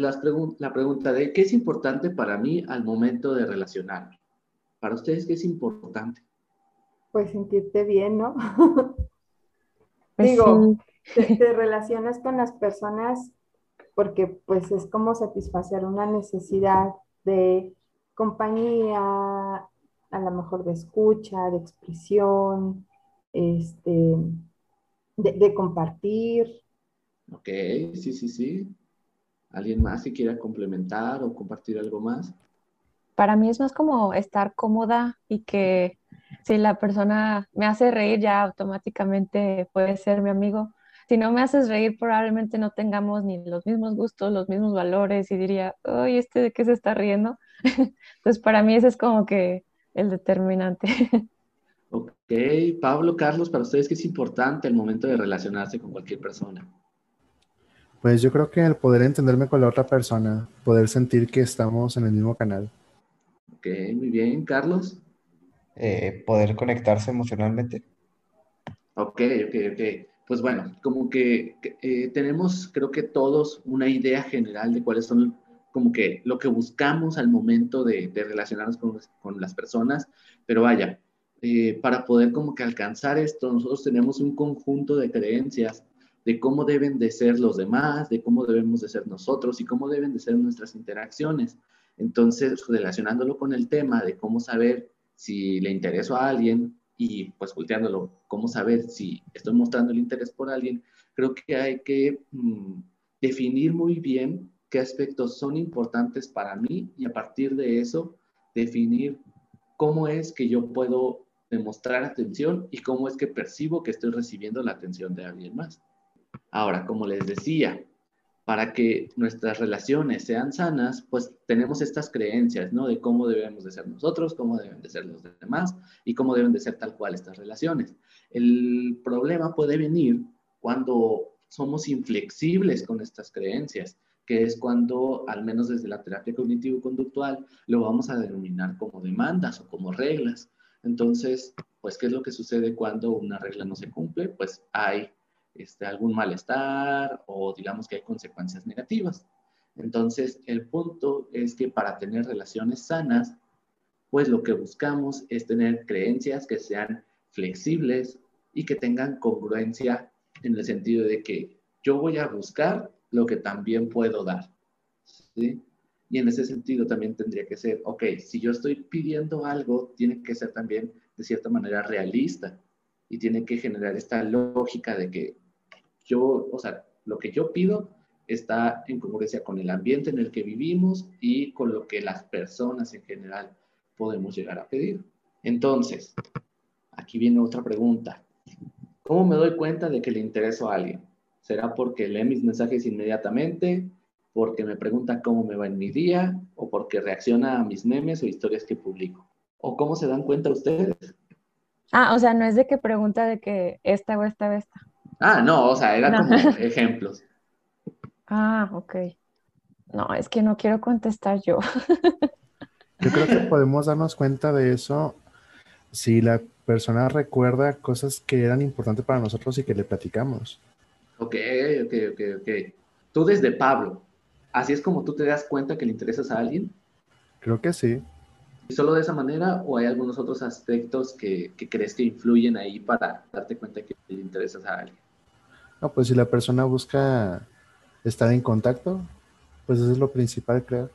La pregunta de qué es importante para mí al momento de relacionarme. Para ustedes, ¿qué es importante? Pues sentirte bien, ¿no? Pues Digo, te, relacionas con las personas porque pues es como satisfacer una necesidad de compañía, a lo mejor de escucha, de expresión, este, de, compartir. Ok, sí, sí, sí. ¿Alguien más que quiera complementar o compartir algo más? Para mí es más como estar cómoda y que si la persona me hace reír ya automáticamente puede ser mi amigo. Si no me haces reír probablemente no tengamos ni los mismos gustos, los mismos valores y diría, ay, ¿este de qué se está riendo? Entonces para mí ese es como que el determinante. Ok, Pablo, Carlos, para ustedes, ¿qué es importante el momento de relacionarse con cualquier persona? Pues yo creo que el poder entenderme con la otra persona, poder sentir que estamos en el mismo canal. Ok, muy bien. Carlos. Eh, poder conectarse emocionalmente. Ok, ok, ok. Pues bueno, como que eh, tenemos, creo que todos, una idea general de cuáles son como que lo que buscamos al momento de, relacionarnos con, con, las personas, pero vaya, eh, para poder como que alcanzar esto, nosotros tenemos un conjunto de creencias de cómo deben de ser los demás, de cómo debemos de ser nosotros y cómo deben de ser nuestras interacciones. Entonces, relacionándolo con el tema de cómo saber si le intereso a alguien y pues volteándolo, cómo saber si estoy mostrando el interés por alguien, creo que hay que mm, definir muy bien qué aspectos son importantes para mí y a partir de eso definir cómo es que yo puedo demostrar atención y cómo es que percibo que estoy recibiendo la atención de alguien más. Ahora, como les decía, para que nuestras relaciones sean sanas, pues tenemos estas creencias, ¿no? De cómo debemos de ser nosotros, cómo deben de ser los demás y cómo deben de ser tal cual estas relaciones. El problema puede venir cuando somos inflexibles con estas creencias, que es cuando, al menos desde la terapia cognitivo-conductual, lo vamos a denominar como demandas o como reglas. Entonces, pues, ¿qué es lo que sucede cuando una regla no se cumple? Pues hay este, algún malestar o digamos que hay consecuencias negativas. Entonces, el punto es que para tener relaciones sanas, pues lo que buscamos es tener creencias que sean flexibles y que tengan congruencia en el sentido de que yo voy a buscar lo que también puedo dar. ¿sí? Y en ese sentido también tendría que ser, ok, si yo estoy pidiendo algo, tiene que ser también de cierta manera realista y tiene que generar esta lógica de que yo, o sea, lo que yo pido está en congruencia con el ambiente en el que vivimos y con lo que las personas en general podemos llegar a pedir. Entonces, aquí viene otra pregunta. ¿Cómo me doy cuenta de que le intereso a alguien? ¿Será porque lee mis mensajes inmediatamente? ¿Porque me pregunta cómo me va en mi día? ¿O porque reacciona a mis memes o historias que publico? ¿O cómo se dan cuenta ustedes? Ah, o sea, no es de que pregunta de que esta o esta o esta. Ah, no, o sea, eran como ejemplos. Ah, ok. No, es que no quiero contestar yo. Yo creo que podemos darnos cuenta de eso si la persona recuerda cosas que eran importantes para nosotros y que le platicamos. Ok, ok, ok, ok. Tú desde Pablo, ¿así es como tú te das cuenta que le interesas a alguien? Creo que sí. ¿Y solo de esa manera o hay algunos otros aspectos que, que crees que influyen ahí para darte cuenta que le interesas a alguien? No, pues si la persona busca estar en contacto, pues eso es lo principal, creo.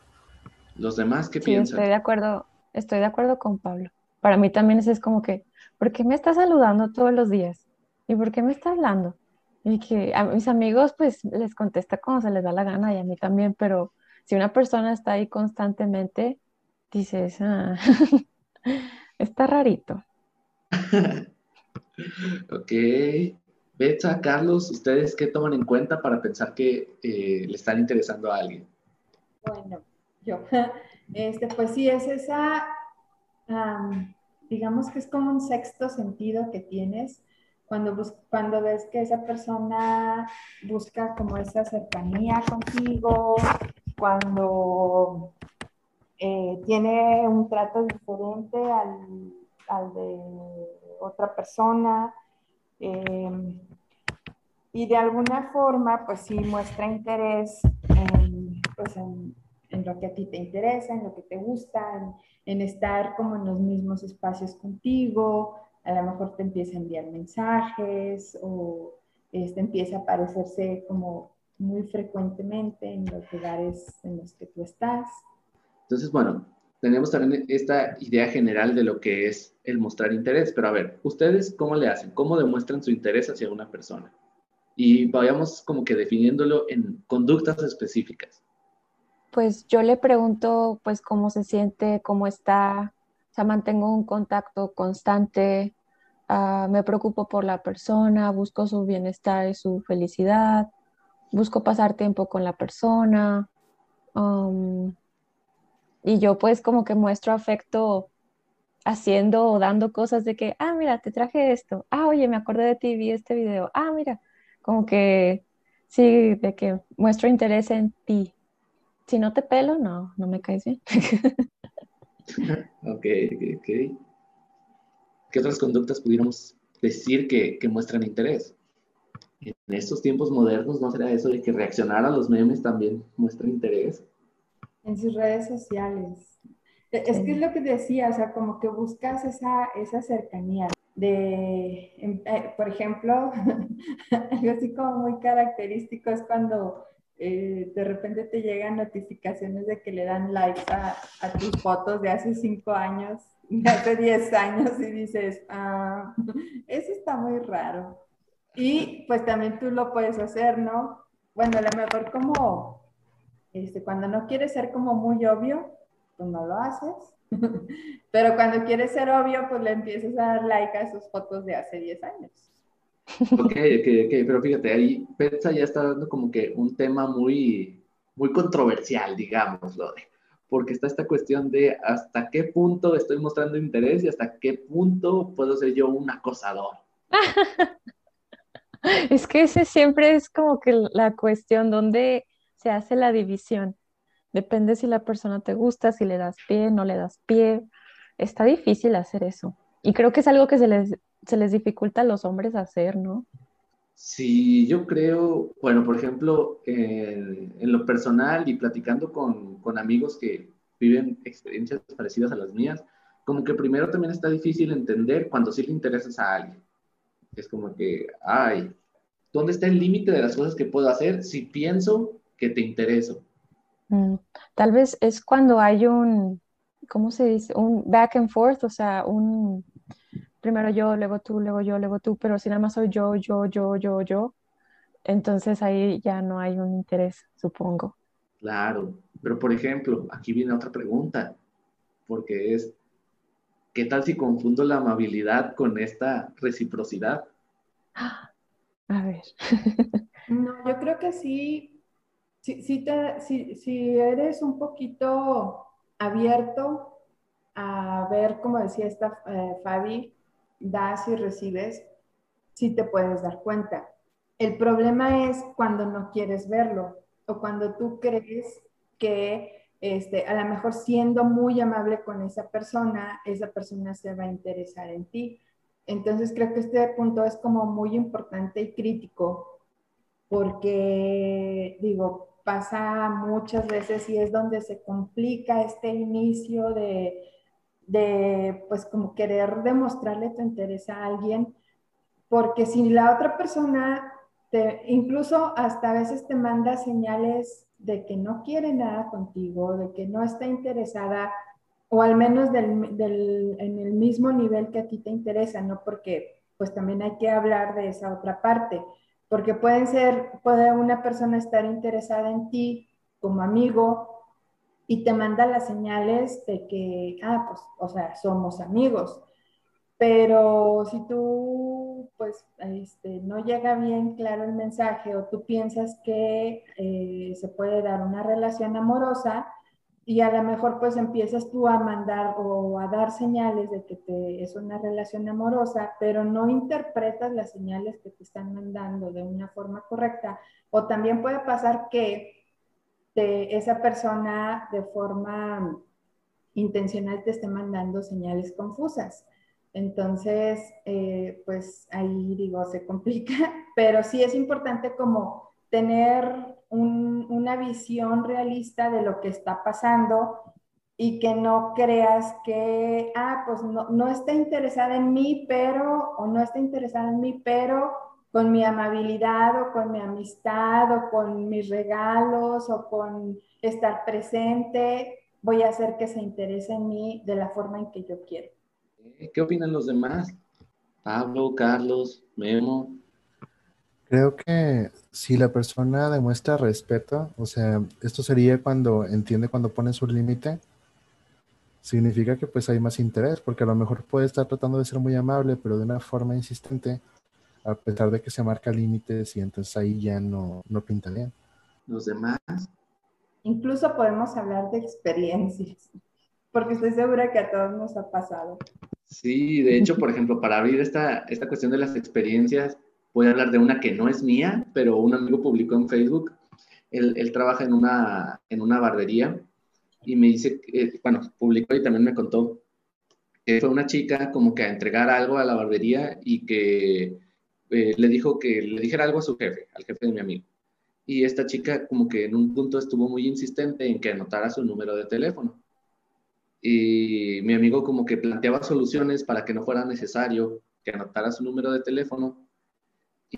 ¿Los demás qué sí, piensan? Estoy de acuerdo, estoy de acuerdo con Pablo. Para mí también es como que, ¿por qué me está saludando todos los días? ¿Y por qué me está hablando? Y que a mis amigos pues les contesta como se les da la gana y a mí también, pero si una persona está ahí constantemente, dices, ah, está rarito. ok. Betsa, Carlos, ¿ustedes qué toman en cuenta para pensar que eh, le están interesando a alguien? Bueno, yo, este, pues sí, es esa, digamos que es como un sexto sentido que tienes cuando, cuando ves que esa persona busca como esa cercanía contigo, cuando eh, tiene un trato diferente al, al de otra persona, Em, y de alguna forma, pues sí muestra interés en, pues en, en, lo que a ti te interesa, en lo que te gusta, en, en, estar como en los mismos espacios contigo, a lo mejor te empieza a enviar mensajes o este, empieza a aparecerse como muy frecuentemente en los lugares en los que tú estás. Entonces, bueno, tenemos también esta idea general de lo que es el mostrar interés, pero a ver, ¿ustedes cómo le hacen? ¿Cómo demuestran su interés hacia una persona? y vayamos como que definiéndolo en conductas específicas. Pues yo le pregunto pues cómo se siente, cómo está, o sea, mantengo un contacto constante, uh, me preocupo por la persona, busco su bienestar y su felicidad, busco pasar tiempo con la persona. Um, y yo pues como que muestro afecto haciendo o dando cosas de que, ah, mira, te traje esto, ah, oye, me acordé de ti, vi este video, ah, mira, como que sí, de que muestro interés en ti. Si no te pelo, no, no me caes bien. ok, ok, ¿Qué otras conductas pudiéramos decir que, que muestran interés? En estos tiempos modernos, ¿no será eso de que reaccionar a los memes también muestra interés? En sus redes sociales. E, es que es lo que decía, o sea, como que buscas esa, esa cercanía de, em, eh, por ejemplo, algo así como muy característico es cuando eh, de repente te llegan notificaciones de que le dan likes a, tus fotos de hace cinco años, de hace diez años y dices, ah, eso está muy raro. Y pues también tú lo puedes hacer, ¿no? Bueno, a lo mejor como, este, cuando no quieres ser como muy obvio, pues no lo haces Pero cuando quieres ser obvio, pues le empiezas a dar like a sus fotos de hace 10 años. Ok, ok, ok, pero fíjate, ahí Petsa ya está dando como que un tema muy, muy controversial, digámoslo, porque está esta cuestión de hasta qué punto estoy mostrando interés y hasta qué punto puedo ser yo un acosador. es que ese siempre es como que la cuestión donde se hace la división. Depende si la persona te gusta, si le das pie, no le das pie. Está difícil hacer eso. Y creo que es algo que se les, se les dificulta a los hombres hacer, ¿no? Sí, yo creo, bueno, por ejemplo, en lo personal y platicando con, con amigos que viven experiencias parecidas a las mías, como que primero también está difícil entender cuando sí le interesas a alguien. Es como que, ay, ¿dónde está el límite de las cosas que puedo hacer si pienso que te intereso? Mm, tal vez es cuando hay un, ¿cómo se dice? Un back and forth, o sea, un primero yo, luego tú, luego yo, luego tú, pero si nada más soy yo, yo, yo, yo, yo, entonces ahí ya no hay un interés, supongo. Claro, pero por ejemplo, aquí viene otra pregunta, porque es, ¿qué tal si confundo la amabilidad con esta reciprocidad? A ver. no, yo creo que sí si, si, te, si, si eres un poquito abierto a ver, como decía esta eh, Fabi, das y recibes, sí te puedes dar cuenta. El problema es cuando no quieres verlo o cuando tú crees que este, a lo mejor siendo muy amable con esa persona, esa persona se va a interesar en ti. Entonces creo que este punto es como muy importante y crítico porque digo, pasa muchas veces y es donde se complica este inicio de, de, pues como querer demostrarle tu interés a alguien, porque si la otra persona, te, incluso hasta a veces te manda señales de que no quiere nada contigo, de que no está interesada, o al menos del, del, en el mismo nivel que a ti te interesa, ¿no? Porque pues también hay que hablar de esa otra parte porque pueden ser, puede una persona estar interesada en ti como amigo y te manda las señales de que, ah, pues, o sea, somos amigos. Pero si tú, pues, este, no llega bien claro el mensaje o tú piensas que eh, se puede dar una relación amorosa, y a lo mejor pues empiezas tú a mandar o a dar señales de que te, es una relación amorosa, pero no interpretas las señales que te están mandando de una forma correcta. O también puede pasar que esa persona de forma intencional te esté mandando señales confusas. Entonces, eh, pues ahí digo, se complica, pero sí es importante como tener una visión realista de lo que está pasando y que no creas que, ah, pues no, no está interesada en mí, pero, o no está interesada en mí, pero con mi amabilidad o con mi amistad o con mis regalos o con estar presente, voy a hacer que se interese en mí de la forma en que yo quiero. ¿Qué opinan los demás? Pablo, Carlos, Memo. Creo que si la persona demuestra respeto, o sea, esto sería cuando entiende cuando pone su límite, significa que pues hay más interés, porque a lo mejor puede estar tratando de ser muy amable, pero de una forma insistente, a pesar de que se marca límites y entonces ahí ya no, no pinta bien. Los demás. Incluso podemos hablar de experiencias, porque estoy segura que a todos nos ha pasado. Sí, de hecho, por ejemplo, para abrir esta, esta cuestión de las experiencias, voy a hablar de una que no es mía, pero un amigo publicó en Facebook. Él, él trabaja en una, en una barbería y me dice, eh, bueno, publicó y también me contó que fue una chica como que a entregar algo a la barbería y que eh, le dijo que le dijera algo a su jefe, al jefe de mi amigo. Y esta chica como que en un punto estuvo muy insistente en que anotara su número de teléfono. Y mi amigo como que planteaba soluciones para que no fuera necesario que anotara su número de teléfono.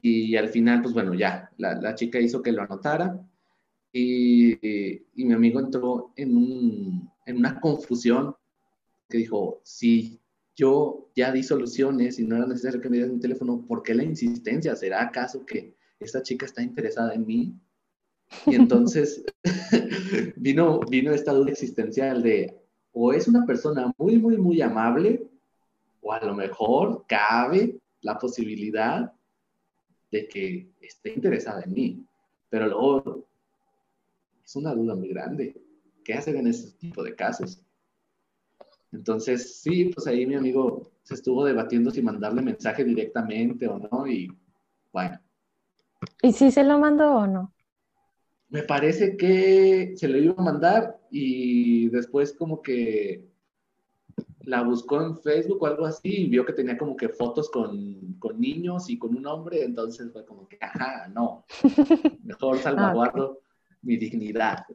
Y al final, pues bueno, ya, la, la chica hizo que lo anotara y, y mi amigo entró en, un, en una confusión que dijo, sí, yo ya di soluciones y no era necesario que me dieras mi teléfono, ¿por qué la insistencia? ¿Será acaso que esta chica está interesada en mí? Y entonces vino, vino esta duda existencial de, o es una persona muy, muy, muy amable, o a lo mejor cabe la posibilidad de que esté interesada en mí. Pero luego es una duda muy grande. ¿Qué hacer en ese tipo de casos? Entonces, sí, pues ahí mi amigo se estuvo debatiendo si mandarle mensaje directamente o no, y bueno. ¿Y si se lo mandó o no? Me parece que se lo iba a mandar y después como que la buscó en Facebook o algo así y vio que tenía como que fotos con, con niños y con un hombre, entonces fue como que, ajá, no, mejor salvaguardo mi dignidad.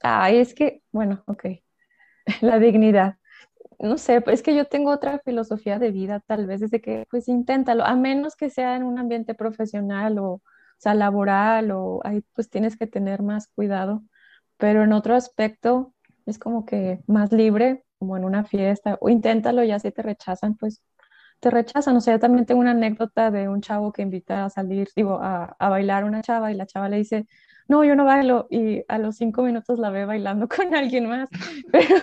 Ay, es que, bueno, ok, la dignidad no sé, pues es que yo tengo otra filosofía de vida, tal vez, desde que, pues inténtalo, a menos que sea en un ambiente profesional o, o sea, laboral, o ahí pues tienes que tener más cuidado, pero en otro aspecto es como que más libre, como en una fiesta, o inténtalo, ya si te rechazan, pues te rechazan. O sea, yo también tengo una anécdota de un chavo que invita a salir, digo, a, a bailar a una chava y la chava le dice, no, yo no bailo, y a los cinco minutos la ve bailando con alguien más, pero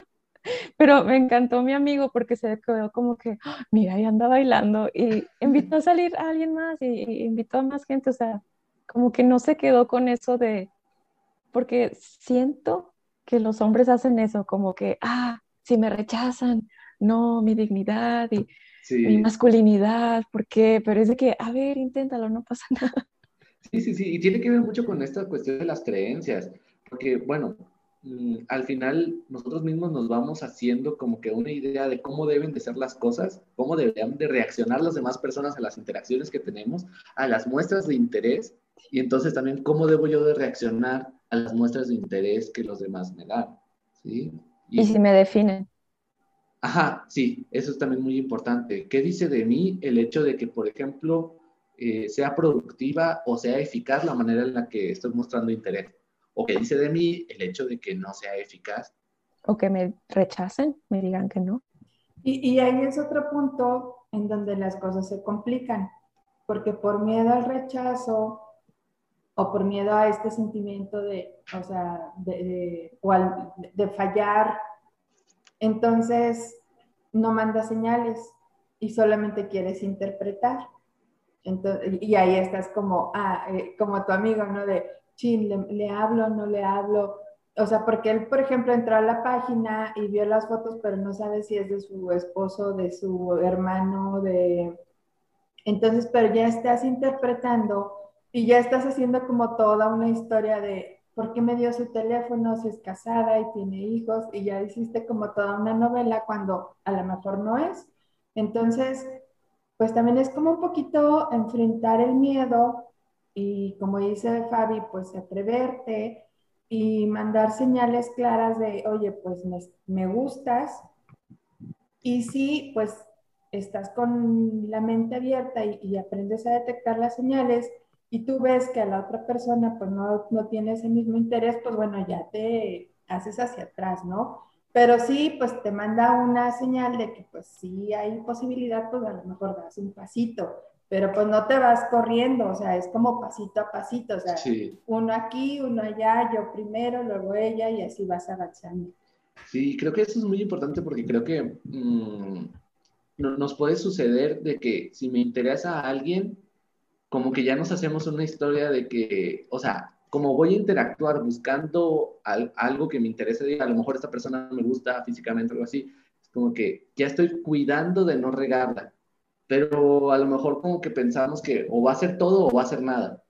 pero me encantó mi amigo porque se quedó como que, ¡Ah! mira, ahí anda bailando y invitó a salir a alguien más y, invitó a más gente, o sea, como que no se quedó con eso de, porque siento que los hombres hacen eso, como que, ah, si me rechazan, no, mi dignidad y mi masculinidad, ¿por qué? Pero es de que, a ver, inténtalo, no pasa nada. Sí, sí, sí, y tiene que ver mucho con esta cuestión de las creencias, porque, bueno, Mm, al final nosotros mismos nos vamos haciendo como que una idea de cómo deben de ser las cosas, cómo deberían de reaccionar las demás personas a las interacciones que tenemos, a las muestras de interés y entonces también cómo debo yo de reaccionar a las muestras de interés que los demás me dan. ¿sí? Y, si me definen. Ajá, sí, eso es también muy importante. ¿Qué dice de mí el hecho de que, por ejemplo, eh, sea productiva o sea eficaz la manera en la que estoy mostrando interés? o que dice de mí el hecho de que no sea eficaz. O que me rechacen, me digan que no. Y, y ahí es otro punto en donde las cosas se complican, porque por miedo al rechazo o por miedo a este sentimiento de, o sea, de, de fallar, entonces no manda señales y solamente quieres interpretar. Entonces, y ahí estás como, ah, eh, como tu amigo, ¿no? De, chin, le, hablo, no le hablo. O sea, porque él, por ejemplo, entró a la página y vio las fotos, pero no sabe si es de su esposo, de su hermano, de... Entonces, pero ya estás interpretando y ya estás haciendo como toda una historia de por qué me dio su teléfono, si es casada y tiene hijos, y ya hiciste como toda una novela cuando a lo mejor no es. Entonces, pues también es como un poquito enfrentar el miedo y como dice Fabi, pues atreverte y mandar señales claras de, oye, pues me, gustas. Y si pues estás con la mente abierta y, aprendes a detectar las señales y tú ves que a la otra persona pues no, no tiene ese mismo interés, pues bueno, ya te haces hacia atrás, ¿no? Pero sí, pues te manda una señal de que pues sí hay posibilidad, pues a lo mejor das un pasito, pero pues no te vas corriendo, o sea, es como pasito a pasito, o sea, uno aquí, uno allá, yo primero, luego ella y así vas avanzando. Sí, creo que eso es muy importante porque creo que mm, nos puede suceder de que si me interesa a alguien, como que ya nos hacemos una historia de que, o sea, como voy a interactuar buscando algo que me interese, a lo mejor esta persona me gusta físicamente o algo así, es como que ya estoy cuidando de no regarla pero a lo mejor como que pensamos que o va a ser todo o va a ser nada.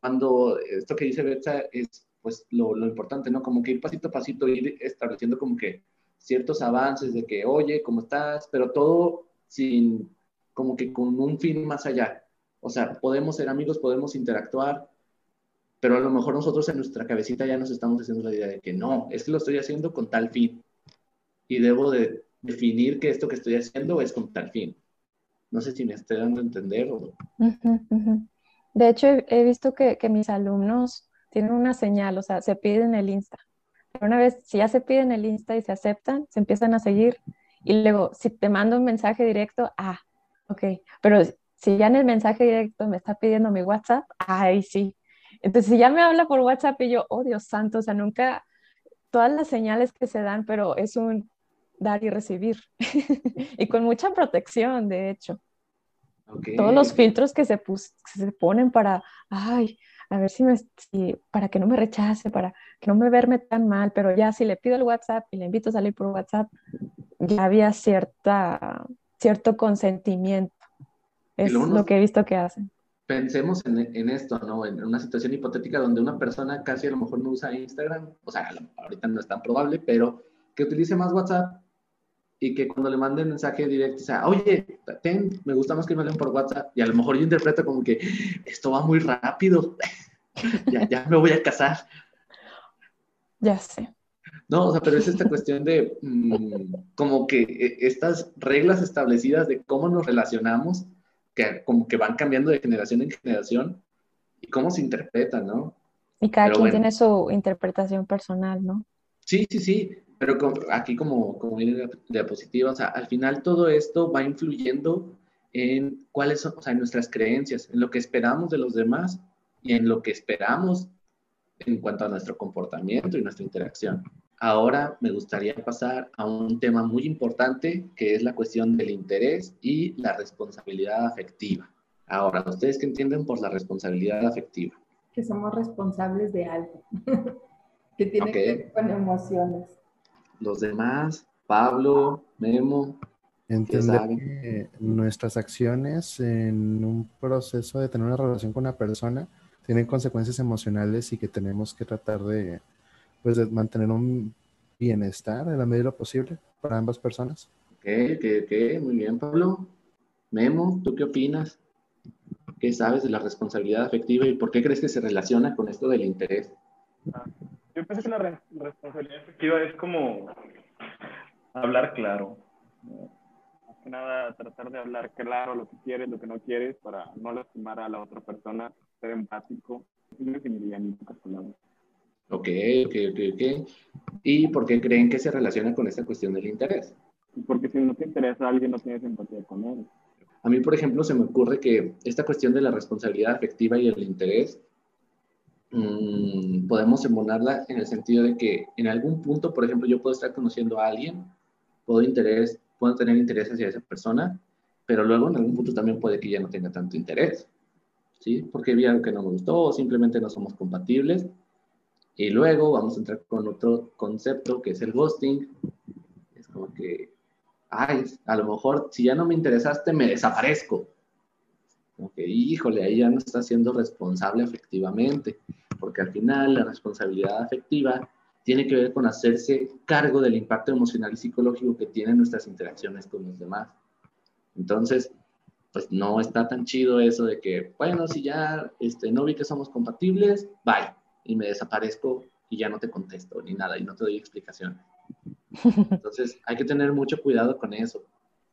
Cuando esto que dice Betsa es pues lo, lo, importante, ¿no? Como que ir pasito a pasito, ir estableciendo como que ciertos avances de que, oye, ¿cómo estás? Pero todo sin, como que con un fin más allá. O sea, podemos ser amigos, podemos interactuar, pero a lo mejor nosotros en nuestra cabecita ya nos estamos haciendo la idea de que no, es que lo estoy haciendo con tal fin. Y debo de definir que esto que estoy haciendo es con tal fin. No sé si me estoy dando a entender. O... De hecho, he, visto que, mis alumnos tienen una señal, o sea, se piden el Insta. una vez, si ya se piden el Insta y se aceptan, se empiezan a seguir. Y luego, si te mando un mensaje directo, ah, ok. Pero si ya en el mensaje directo me está pidiendo mi WhatsApp, ahí sí. Entonces, si ya me habla por WhatsApp y yo, oh Dios santo, o sea, nunca, todas las señales que se dan, pero es un, dar y recibir. y con mucha protección, de hecho. Todos los filtros que se, se ponen para, ay, a ver si me, para que no me rechace, para que no me verme tan mal, pero ya si le pido el WhatsApp y le invito a salir por WhatsApp, ya había cierta, cierto consentimiento. Es lo que he visto que hacen. Pensemos en, en, esto, ¿no? En una situación hipotética donde una persona casi a lo mejor no usa Instagram, o sea, ahorita no es tan probable, pero que utilice más WhatsApp y que cuando le manden mensaje directo, o sea, oye, ten, me gusta más que me hablen por WhatsApp, y a lo mejor yo interpreto como que esto va muy rápido, ya, ya me voy a casar. Ya sé. No, o sea, pero es esta cuestión de mm, como que eh, estas reglas establecidas de cómo nos relacionamos, que como que van cambiando de generación en generación, y cómo se interpretan, ¿no? Y cada quien tiene su interpretación personal, ¿no? Sí, sí, sí. Pero aquí como, como diapositiva, o sea, al final todo esto va influyendo en cuáles son, o sea, en nuestras creencias, en lo que esperamos de los demás y en lo que esperamos en cuanto a nuestro comportamiento y nuestra interacción. Ahora me gustaría pasar a un tema muy importante que es la cuestión del interés y la responsabilidad afectiva. Ahora, ¿ustedes qué entienden por la responsabilidad afectiva? Que somos responsables de algo, que tiene que ver con emociones los demás, Pablo, Memo. Entender que nuestras acciones en un proceso de tener una relación con una persona tienen consecuencias emocionales y que tenemos que tratar de, pues, de mantener un bienestar en la medida de lo posible para ambas personas. Ok, ok, ok, muy bien, Pablo. Memo, ¿tú qué opinas? ¿Qué sabes de la responsabilidad afectiva y por qué crees que se relaciona con esto del interés? Ah, yo pienso que la responsabilidad efectiva es como hablar claro. Más que nada, tratar de hablar claro lo que quieres, lo que no quieres, para no lastimar a la otra persona, ser empático. Yo definiría en pocas palabras. Ok, ok, ok, ok. ¿Y por qué creen que se relaciona con esta cuestión del interés? Porque si no te interesa a alguien, no tienes empatía con él. A mí, por ejemplo, se me ocurre que esta cuestión de la responsabilidad afectiva y el interés Mm, podemos embonarla en el sentido de que en algún punto, por ejemplo, yo puedo estar conociendo a alguien, puedo, interés, puedo tener interés hacia esa persona, pero luego en algún punto también puede que ya no tenga tanto interés, ¿sí? Porque vi algo que no me gustó o simplemente no somos compatibles. Y luego vamos a entrar con otro concepto que es el ghosting. Es como que, ay, a lo mejor si ya no me interesaste, me desaparezco. Como que, híjole, ahí ya no está siendo responsable efectivamente porque al final la responsabilidad afectiva tiene que ver con hacerse cargo del impacto emocional y psicológico que tienen nuestras interacciones con los demás. Entonces, pues no está tan chido eso de que, bueno, si ya este, no vi que somos compatibles, bye, y me desaparezco y ya no te contesto ni nada y no te doy explicaciones. Entonces, hay que tener mucho cuidado con eso,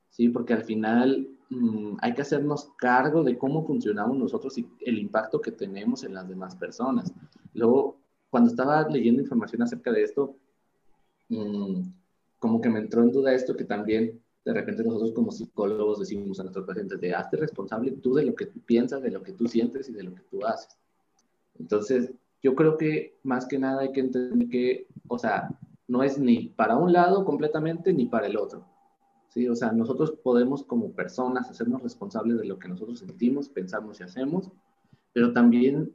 ¿sí? Porque al final mm, hay que hacernos cargo de cómo funcionamos nosotros y el impacto que tenemos en las demás personas. Luego, cuando estaba leyendo información acerca de esto, mm, como que me entró en duda esto que también de repente nosotros como psicólogos decimos a nuestros pacientes de hazte responsable tú de lo que tú piensas, de lo que tú sientes y de lo que tú haces. Entonces, yo creo que más que nada hay que entender que, o sea, no es ni para un lado completamente ni para el otro. ¿sí? O sea, nosotros podemos como personas hacernos responsables de lo que nosotros sentimos, pensamos y hacemos, pero también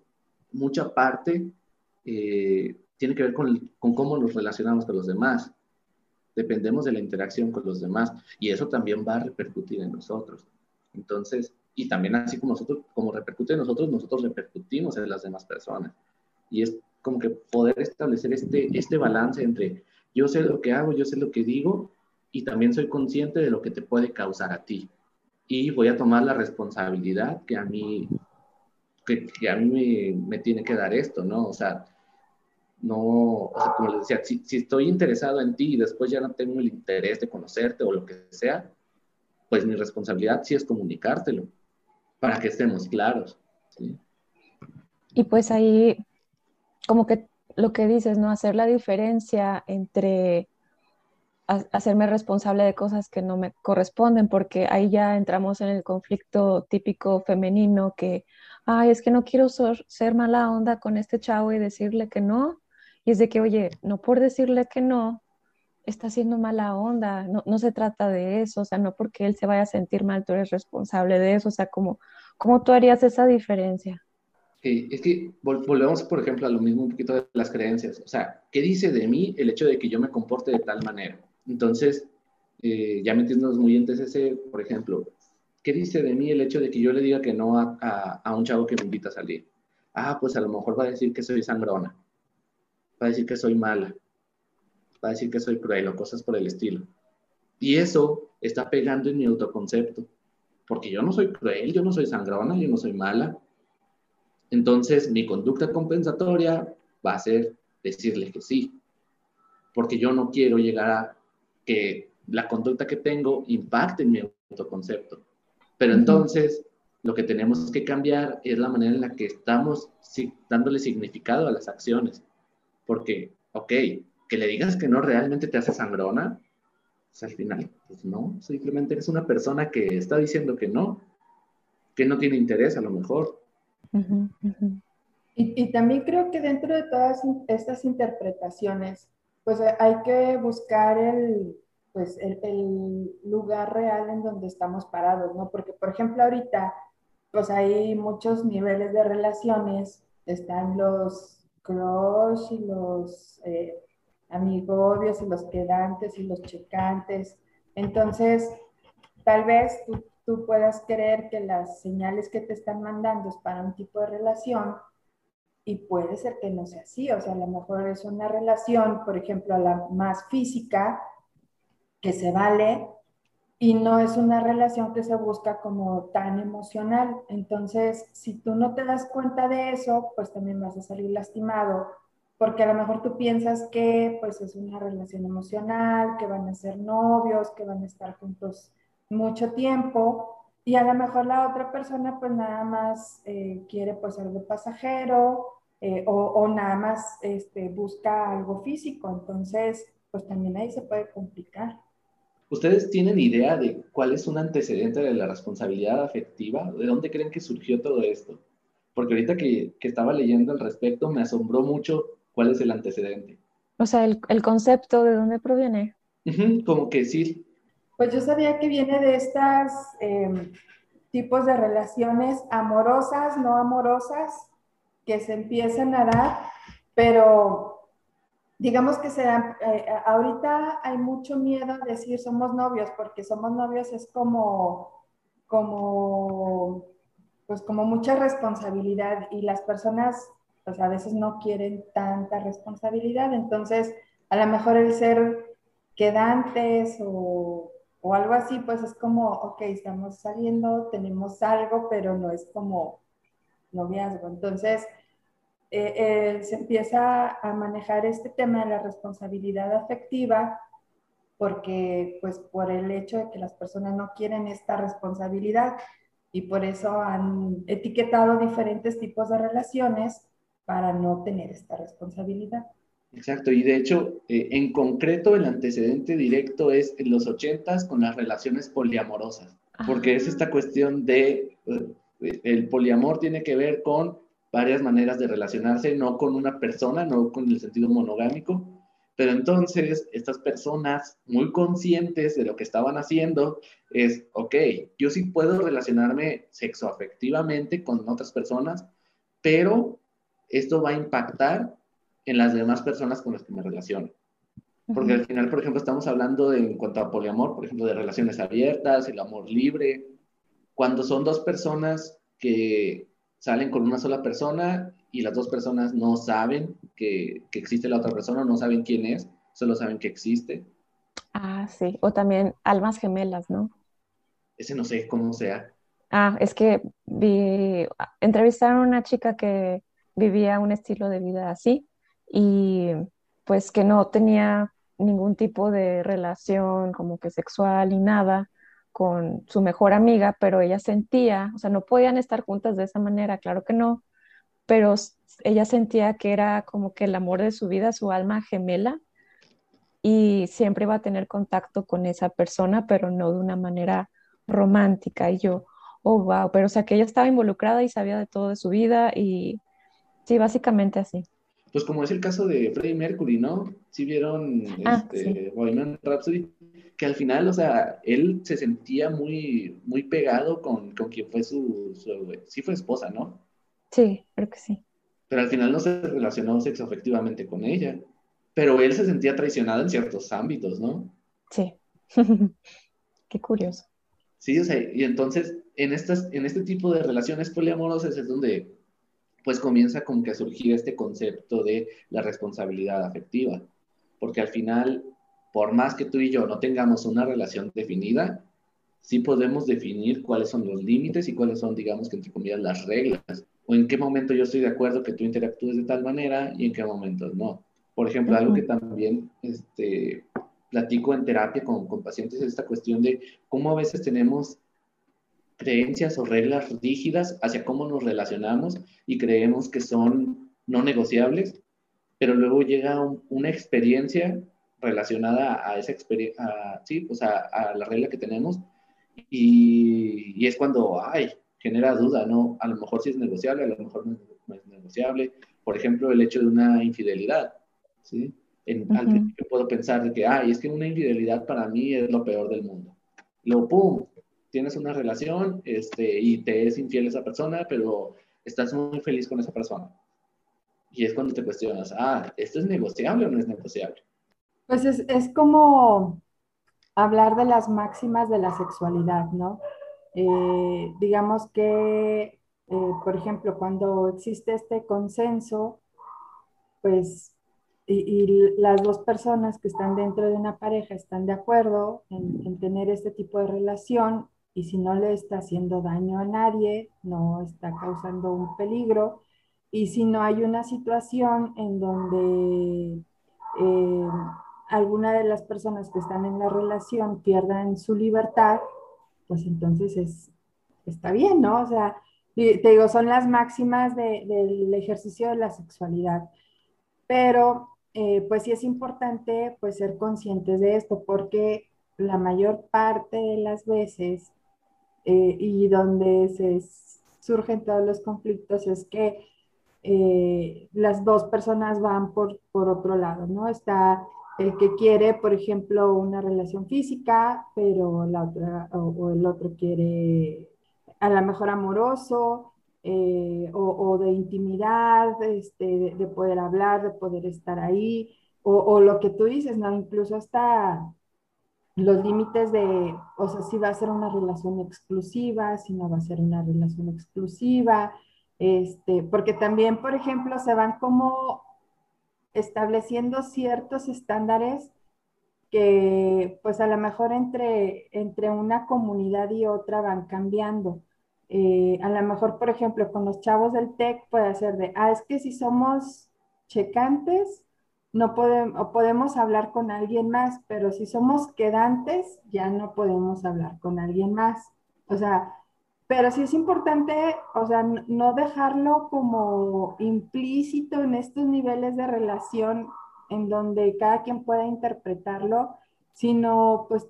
mucha parte eh, tiene que ver con, con cómo nos relacionamos con los demás dependemos de la interacción con los demás y eso también va a repercutir en nosotros. Entonces, y también así como nosotros, como repercute en nosotros, nosotros repercutimos en las demás personas. Y es como que poder establecer este, este balance entre yo sé lo que hago, yo sé lo que digo y también soy consciente de lo que te puede causar a ti. Y voy a tomar la responsabilidad que a mí, que, que a mí me, me tiene que dar esto, ¿no? O sea, no, o sea, como les decía, si, si, estoy interesado en ti y después ya no tengo el interés de conocerte o lo que sea, pues mi responsabilidad sí es comunicártelo para que estemos claros. ¿sí? Y pues ahí, como que lo que dices, ¿no? Hacer la diferencia entre hacerme responsable de cosas que no me corresponden, porque ahí ya entramos en el conflicto típico femenino que, ay, es que no quiero ser, mala onda con este chavo y decirle que no, y es de que, oye, no por decirle que no, está haciendo mala onda, no, no, se trata de eso, o sea, no porque él se vaya a sentir mal, tú eres responsable de eso, o sea, ¿cómo, cómo tú harías esa diferencia? Es que volvemos, por ejemplo, a lo mismo un poquito de las creencias, o sea, ¿qué dice de mí el hecho de que yo me comporte de tal manera? Entonces, eh, ya metiéndonos muy en TCC, por ejemplo, ¿qué dice de mí el hecho de que yo le diga que no a, a, a un chavo que me invita a salir? Ah, pues a lo mejor va a decir que soy sangrona va a decir que soy mala, va a decir que soy cruel o cosas por el estilo. Y eso está pegando en mi autoconcepto, porque yo no soy cruel, yo no soy sangrona, yo no soy mala. Entonces mi conducta compensatoria va a ser decirle que sí, porque yo no quiero llegar a que la conducta que tengo impacte en mi autoconcepto. Pero entonces lo que tenemos que cambiar es la manera en la que estamos dándole significado a las acciones. Porque, ok, que le digas que no realmente te hace sangrona, pues al final, pues no, simplemente eres una persona que está diciendo que no, que no tiene interés a lo mejor. Y, y, también creo que dentro de todas estas interpretaciones, pues hay que buscar el, pues el, el, lugar real en donde estamos parados, ¿no? Porque, por ejemplo, ahorita, pues hay muchos niveles de relaciones, están los crush y los eh, amigobios y los quedantes y los checantes. Entonces, tal vez tú, tú, puedas creer que las señales que te están mandando es para un tipo de relación y puede ser que no sea así. O sea, a lo mejor es una relación, por ejemplo, la más física, que se vale, y no es una relación que se busca como tan emocional. Entonces, si tú no te das cuenta de eso, pues también vas a salir lastimado, porque a lo mejor tú piensas que pues es una relación emocional, que van a ser novios, que van a estar juntos mucho tiempo, y a lo mejor la otra persona pues nada más eh, quiere pues algo pasajero eh, o, o, nada más este, busca algo físico, entonces pues también ahí se puede complicar. ¿Ustedes tienen idea de cuál es un antecedente de la responsabilidad afectiva? ¿De dónde creen que surgió todo esto? Porque ahorita que, que estaba leyendo al respecto me asombró mucho cuál es el antecedente. O sea, el, el concepto de dónde proviene. Uh -huh, como que sí. Pues yo sabía que viene de estas eh, tipos de relaciones amorosas, no amorosas, que se empiezan a dar, pero digamos que se dan, eh, ahorita hay mucho miedo a decir somos novios, porque somos novios es como, como, pues como mucha responsabilidad y las personas pues a veces no quieren tanta responsabilidad, entonces a lo mejor el ser quedantes o, o algo así, pues es como, ok, estamos saliendo, tenemos algo, pero no es como noviazgo. Entonces, eh, eh, se empieza a manejar este tema de la responsabilidad afectiva porque, pues, por el hecho de que las personas no quieren esta responsabilidad y por eso han etiquetado diferentes tipos de relaciones para no tener esta responsabilidad. Exacto, y de hecho, eh, en concreto, el antecedente directo es en los ochentas con las relaciones poliamorosas, porque es esta cuestión de, eh, el poliamor tiene que ver con varias maneras de relacionarse, no con una persona, no con el sentido monogámico, pero entonces estas personas muy conscientes de lo que estaban haciendo es, ok, yo sí puedo relacionarme sexoafectivamente con otras personas, pero esto va a impactar en las demás personas con las que me relaciono. Porque al final, por ejemplo, estamos hablando de, en cuanto a poliamor, por ejemplo, de relaciones abiertas, el amor libre. Cuando son dos personas que salen con una sola persona y las dos personas no saben que, que existe la otra persona, no saben quién es, solo saben que existe. Ah, sí. O también almas gemelas, ¿no? Ese no sé cómo sea. Ah, es que vi, entrevistaron a una chica que vivía un estilo de vida así y pues que no tenía ningún tipo de relación como que sexual ni nada con su mejor amiga, pero ella sentía, o sea, no podían estar juntas de esa manera, claro que no, pero ella sentía que era como que el amor de su vida, su alma gemela, y siempre iba a tener contacto con esa persona, pero no de una manera romántica. Y yo, oh, wow, pero o sea, que ella estaba involucrada y sabía de todo de su vida y sí, básicamente así pues como es el caso de Freddie Mercury, ¿no? Si vieron ah, este, Bohemian Rhapsody, que al final, o sea, él se sentía muy, muy pegado con, con quien fue su, sí fue esposa, ¿no? Sí, creo que sí. Pero al final no se relacionó sexoafectivamente con ella. Pero él se sentía traicionado en ciertos ámbitos, ¿no? Sí. Qué curioso. Sí, o sea, y entonces en, estas, en este tipo de relaciones poliamorosas es donde pues comienza como que a surgir este concepto de la responsabilidad afectiva. Porque al final, por más que tú y yo no tengamos una relación definida, sí podemos definir cuáles son los límites y cuáles son, digamos que entre comillas, las reglas. O en qué momento yo estoy de acuerdo que tú interactúes de tal manera y en qué momento no. Por ejemplo, algo que también este, platico en terapia con, con pacientes es esta cuestión de cómo a veces tenemos creencias o reglas rígidas hacia cómo nos relacionamos y creemos que son no negociables, pero luego llega una experiencia relacionada a esa experiencia, sí, pues a, la regla que tenemos y, y, es cuando, ay, genera duda, ¿no? A lo mejor sí es negociable, a lo mejor no, es negociable. Por ejemplo, el hecho de una infidelidad, ¿sí? En, Al principio puedo pensar de que, ay, es que una infidelidad para mí es lo peor del mundo. Luego, pum, tienes una relación este, y te es infiel esa persona, pero estás muy feliz con esa persona. Y es cuando te cuestionas, ah, ¿esto es negociable o no es negociable? Pues es, es como hablar de las máximas de la sexualidad, ¿no? Eh, digamos que, eh, por ejemplo, cuando existe este consenso, pues, y, las dos personas que están dentro de una pareja están de acuerdo en tener este tipo de relación, y si no le está haciendo daño a nadie, no está causando un peligro, y si no hay una situación en donde eh, alguna de las personas que están en la relación pierdan su libertad, pues entonces es, está bien, ¿no? O sea, te digo, son las máximas del ejercicio de la sexualidad. Pero, eh, pues sí es importante, pues, ser conscientes de esto, porque la mayor parte de las veces eh, y donde se surgen todos los conflictos es que eh, las dos personas van por, por otro lado, ¿no? Está el que quiere, por ejemplo, una relación física, pero la otra, o, el otro quiere a lo mejor amoroso, eh, o, o, de intimidad, este, de, de, poder hablar, de poder estar ahí, o, o, lo que tú dices, ¿no? Incluso hasta los límites de, o sea, si va a ser una relación exclusiva, si no va a ser una relación exclusiva, este, porque también, por ejemplo, se van como estableciendo ciertos estándares que pues a lo mejor entre, entre una comunidad y otra van cambiando. Eh, a lo mejor, por ejemplo, con los chavos del TEC puede ser de, ah, es que si somos checantes, no podemos, podemos hablar con alguien más, pero si somos quedantes, ya no podemos hablar con alguien más. O sea, pero sí es importante, o sea, no dejarlo como implícito en estos niveles de relación en donde cada quien pueda interpretarlo, sino pues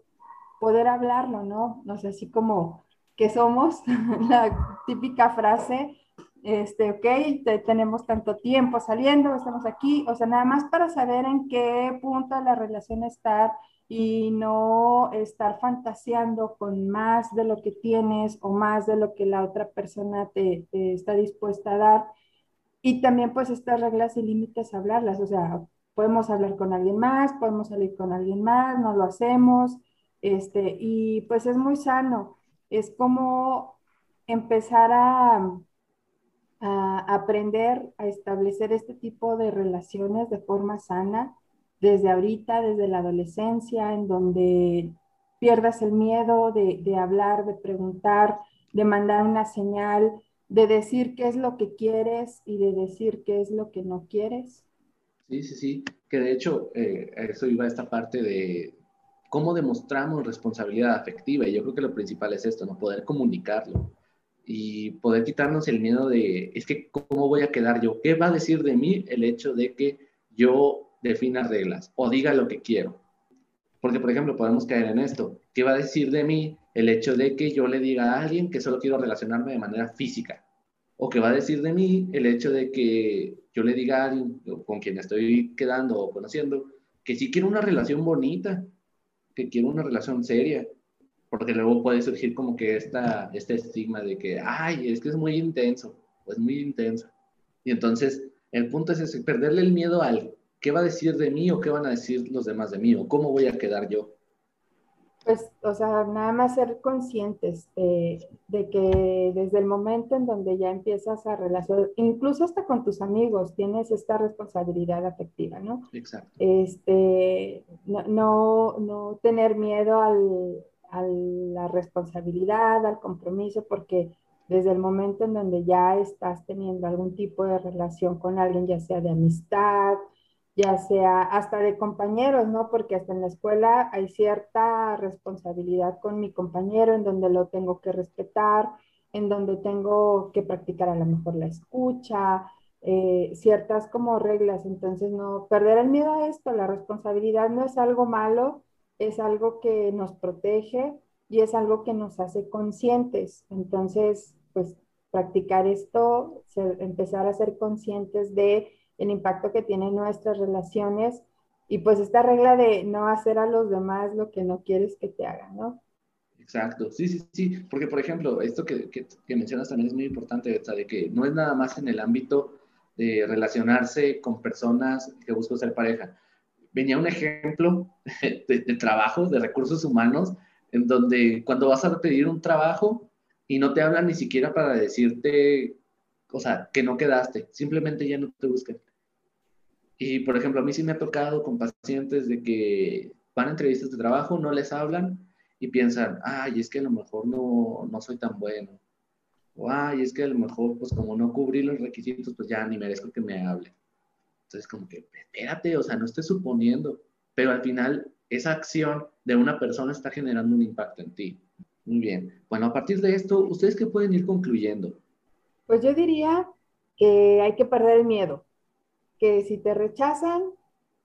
poder hablarlo, ¿no? No sé, así como que somos la típica frase, este, ok, tenemos tanto tiempo saliendo, estamos aquí, o sea, nada más para saber en qué punto la relación estar y no estar fantaseando con más de lo que tienes o más de lo que la otra persona te está dispuesta a dar. Y también pues estas reglas y límites hablarlas, o sea, podemos hablar con alguien más, podemos salir con alguien más, no lo hacemos, este, y pues es muy sano, es como empezar a, a aprender a establecer este tipo de relaciones de forma sana desde ahorita, desde la adolescencia, en donde pierdas el miedo de, hablar, de preguntar, de mandar una señal, de decir qué es lo que quieres y de decir qué es lo que no quieres. Sí, sí, sí, que de hecho eh, eso iba a esta parte de cómo demostramos responsabilidad afectiva y yo creo que lo principal es esto, no poder comunicarlo y poder quitarnos el miedo de, es que, ¿cómo voy a quedar yo? ¿Qué va a decir de mí el hecho de que yo defina reglas o diga lo que quiero? Porque, por ejemplo, podemos caer en esto. ¿Qué va a decir de mí el hecho de que yo le diga a alguien que solo quiero relacionarme de manera física? ¿O qué va a decir de mí el hecho de que yo le diga a alguien con quien estoy quedando o conociendo que sí quiero una relación bonita, que quiero una relación seria, porque luego puede surgir como que esta, este estigma de que, ay, es que es muy intenso, o es muy intensa. Y entonces, el punto es ese, perderle el miedo al qué va a decir de mí o qué van a decir los demás de mí o cómo voy a quedar yo. Pues, o sea, nada más ser conscientes de, de, que desde el momento en donde ya empiezas a relacionar, incluso hasta con tus amigos, tienes esta responsabilidad afectiva, ¿no? Exacto. Este, no, no, no tener miedo al, a la responsabilidad, al compromiso, porque desde el momento en donde ya estás teniendo algún tipo de relación con alguien, ya sea de amistad, ya sea hasta de compañeros, ¿no? Porque hasta en la escuela hay cierta responsabilidad con mi compañero en donde lo tengo que respetar, en donde tengo que practicar a lo mejor la escucha, eh, ciertas como reglas. Entonces, no perder el miedo a esto, la responsabilidad no es algo malo, es algo que nos protege y es algo que nos hace conscientes. Entonces, pues practicar esto, empezar a ser conscientes de el impacto que tienen nuestras relaciones y pues esta regla de no hacer a los demás lo que no quieres que te hagan, ¿no? Exacto, sí, sí, sí, porque por ejemplo, esto que, que, mencionas también es muy importante, de que no es nada más en el ámbito de relacionarse con personas que buscan ser pareja, venía un ejemplo de, trabajo, de recursos humanos, en donde cuando vas a pedir un trabajo y no te hablan ni siquiera para decirte, o sea, que no quedaste, simplemente ya no te buscan. Y por ejemplo, a mí sí me ha tocado con pacientes de que van a entrevistas de trabajo, no les hablan y piensan, ay, es que a lo mejor no, no soy tan bueno. O ay, es que a lo mejor, pues como no cubrí los requisitos, pues ya ni merezco que me hablen. Entonces, como que, espérate, o sea, no estés suponiendo, pero al final esa acción de una persona está generando un impacto en ti. Muy bien. Bueno, a partir de esto, ¿ustedes qué pueden ir concluyendo? Pues yo diría que hay que perder el miedo, que si te rechazan,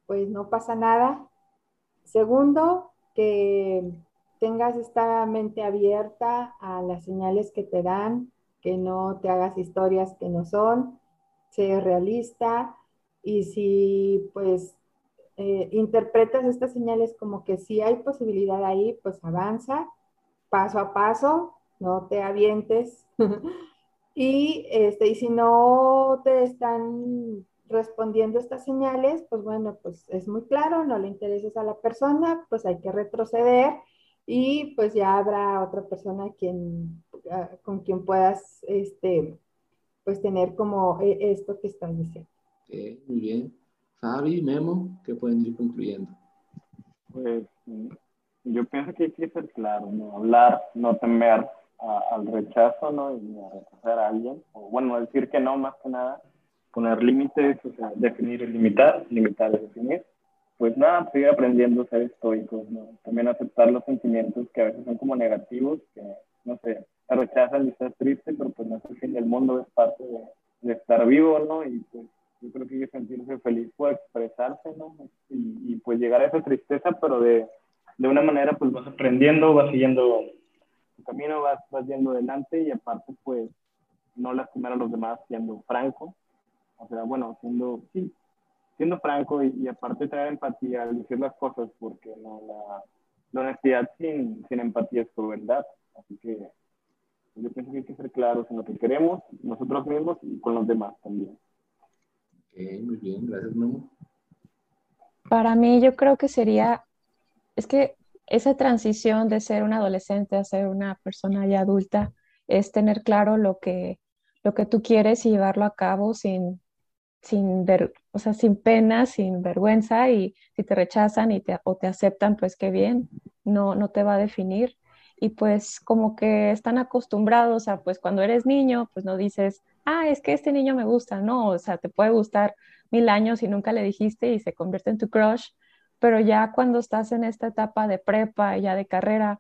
pues no pasa nada. Segundo, que tengas esta mente abierta a las señales que te dan, que no te hagas historias que no son, sé realista, y si pues eh, interpretas estas señales como que si hay posibilidad ahí, pues avanza paso a paso, no te avientes. y, este, y si no te están respondiendo estas señales, pues bueno, pues es muy claro, no le intereses a la persona, pues hay que retroceder y pues ya habrá otra persona quien, con quien puedas este, pues tener como eh, esto que estás diciendo muy bien. Fabi, Memo, que pueden ir concluyendo. Pues mm, yo pienso que hay que ser claro, ¿no? Hablar, no temer al rechazo, ¿no? Y a rechazar a alguien. O bueno, decir que no, más que nada. Poner límites, o sea, definir y limitar. Limitar es definir. Pues nada, seguir aprendiendo a ser estoicos, ¿no? También aceptar los sentimientos que a veces son como negativos, que, no sé, rechazan y estás triste, pero pues no es el mundo, es parte de estar vivo, ¿no? Y pues yo creo que hay que sentirse feliz por expresarse, ¿no? Y, y pues llegar a esa tristeza, pero de, de, una manera pues vas aprendiendo, vas siguiendo tu camino, vas, vas yendo adelante y aparte pues no lastimar a los demás siendo franco, o sea, bueno, siendo, sí, siendo franco y, aparte traer empatía al decir las cosas, porque no, la, la honestidad sin, sin empatía es verdad, así que yo pienso que hay que ser claros en lo que queremos, nosotros mismos y con los demás también. Muy bien, gracias, Memo. Para mí yo creo que sería, es que esa transición de ser un adolescente a ser una persona ya adulta es tener claro lo que, lo que tú quieres y llevarlo a cabo sin, sin, ver, o sea, sin pena, sin vergüenza y si te rechazan y te, o te aceptan, pues qué bien, no, no te va a definir y pues como que están acostumbrados a, pues cuando eres niño, pues no dices, ah, es que este niño me gusta, no, o sea, te puede gustar mil años y nunca le dijiste y se convierte en tu crush, pero ya cuando estás en esta etapa de prepa, ya de carrera,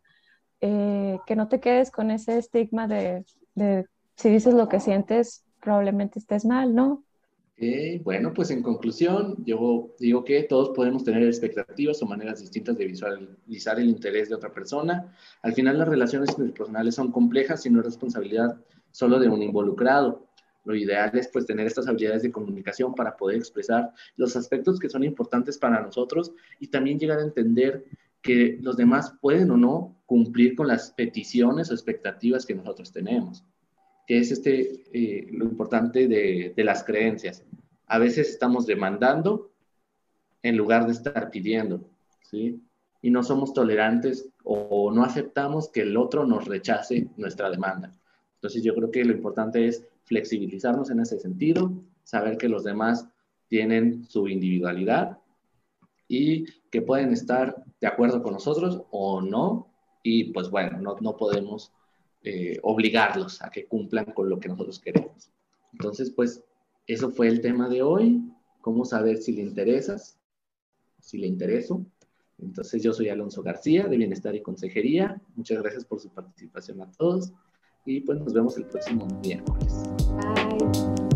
eh, que no te quedes con ese estigma de, de si dices lo que sientes, probablemente estés mal, ¿no? bueno, pues en conclusión, yo digo que todos podemos tener expectativas o maneras distintas de visualizar el interés de otra persona. Al final las relaciones interpersonales son complejas y no es responsabilidad solo de un involucrado. Lo ideal es pues tener estas habilidades de comunicación para poder expresar los aspectos que son importantes para nosotros y también llegar a entender que los demás pueden o no cumplir con las peticiones o expectativas que nosotros tenemos que es este, eh, lo importante de, de, las creencias. A veces estamos demandando en lugar de estar pidiendo, ¿sí? Y no somos tolerantes o, no aceptamos que el otro nos rechace nuestra demanda. Entonces yo creo que lo importante es flexibilizarnos en ese sentido, saber que los demás tienen su individualidad y que pueden estar de acuerdo con nosotros o no. Y pues bueno, no, no podemos eh, obligarlos a que cumplan con lo que nosotros queremos. Entonces, pues, eso fue el tema de hoy. ¿Cómo saber si le interesas? Si le intereso. Entonces, yo soy Alonso García de Bienestar y Consejería. Muchas gracias por su participación a todos y pues nos vemos el próximo miércoles. Bye.